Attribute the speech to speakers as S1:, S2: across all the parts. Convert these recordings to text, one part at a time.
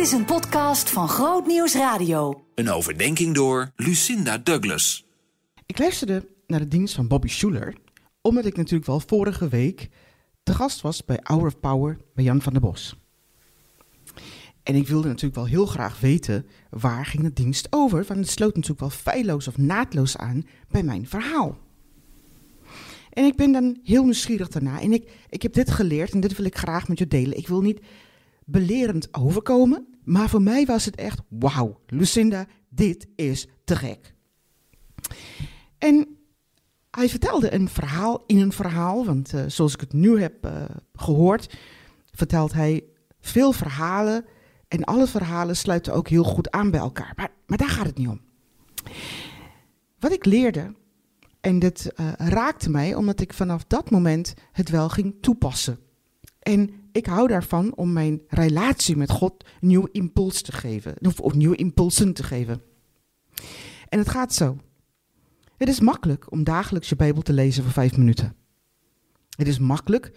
S1: Dit is een podcast van Groot Nieuws Radio.
S2: Een overdenking door Lucinda Douglas.
S3: Ik luisterde naar de dienst van Bobby Schuler, omdat ik natuurlijk wel vorige week te gast was bij Hour of Power bij Jan van der Bos. En ik wilde natuurlijk wel heel graag weten waar ging de dienst over, want het sloot natuurlijk wel feilloos of naadloos aan bij mijn verhaal. En ik ben dan heel nieuwsgierig daarna. En ik, ik heb dit geleerd en dit wil ik graag met je delen. Ik wil niet belerend overkomen, maar voor mij was het echt, wauw, Lucinda, dit is te gek. En hij vertelde een verhaal in een verhaal, want uh, zoals ik het nu heb uh, gehoord, vertelt hij veel verhalen en alle verhalen sluiten ook heel goed aan bij elkaar. Maar, maar daar gaat het niet om. Wat ik leerde, en dit uh, raakte mij omdat ik vanaf dat moment het wel ging toepassen. En ik hou daarvan om mijn relatie met God een nieuw impuls te geven, of, nieuwe impulsen te geven. En het gaat zo. Het is makkelijk om dagelijks je Bijbel te lezen voor vijf minuten. Het is makkelijk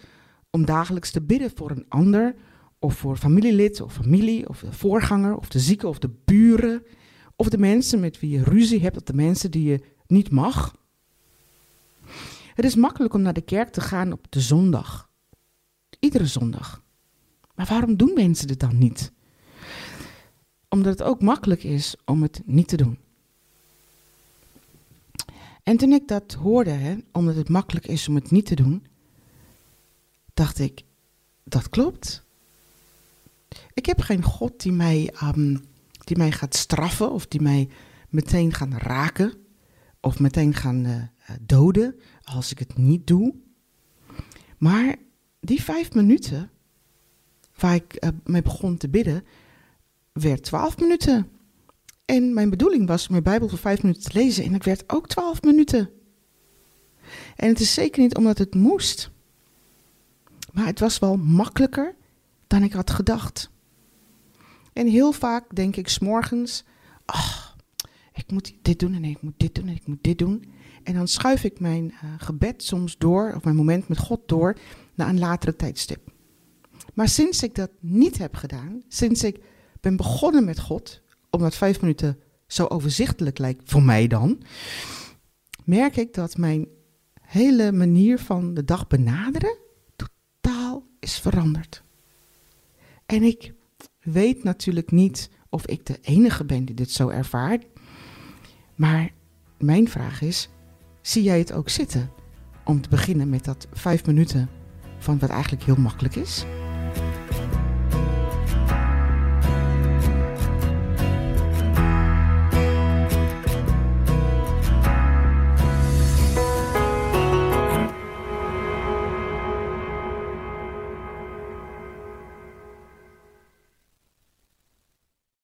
S3: om dagelijks te bidden voor een ander, of voor familielid of familie, of de voorganger, of de zieke, of de buren, of de mensen met wie je ruzie hebt, of de mensen die je niet mag. Het is makkelijk om naar de kerk te gaan op de zondag. Iedere zondag. Maar waarom doen mensen dit dan niet? Omdat het ook makkelijk is om het niet te doen. En toen ik dat hoorde, hè, omdat het makkelijk is om het niet te doen, dacht ik, dat klopt. Ik heb geen God die mij, um, die mij gaat straffen of die mij meteen gaat raken of meteen gaan uh, doden als ik het niet doe. Maar die vijf minuten waar ik uh, mee begon te bidden, werd twaalf minuten. En mijn bedoeling was mijn Bijbel voor vijf minuten te lezen en het werd ook twaalf minuten. En het is zeker niet omdat het moest. Maar het was wel makkelijker dan ik had gedacht. En heel vaak denk ik s'morgens, ach, ik moet dit doen en ik moet dit doen en ik moet dit doen. En dan schuif ik mijn uh, gebed soms door, of mijn moment met God door, naar een latere tijdstip. Maar sinds ik dat niet heb gedaan, sinds ik ben begonnen met God, omdat vijf minuten zo overzichtelijk lijkt voor mij dan, merk ik dat mijn hele manier van de dag benaderen totaal is veranderd. En ik weet natuurlijk niet of ik de enige ben die dit zo ervaart. Maar mijn vraag is: zie jij het ook zitten om te beginnen met dat vijf minuten van wat eigenlijk heel makkelijk is?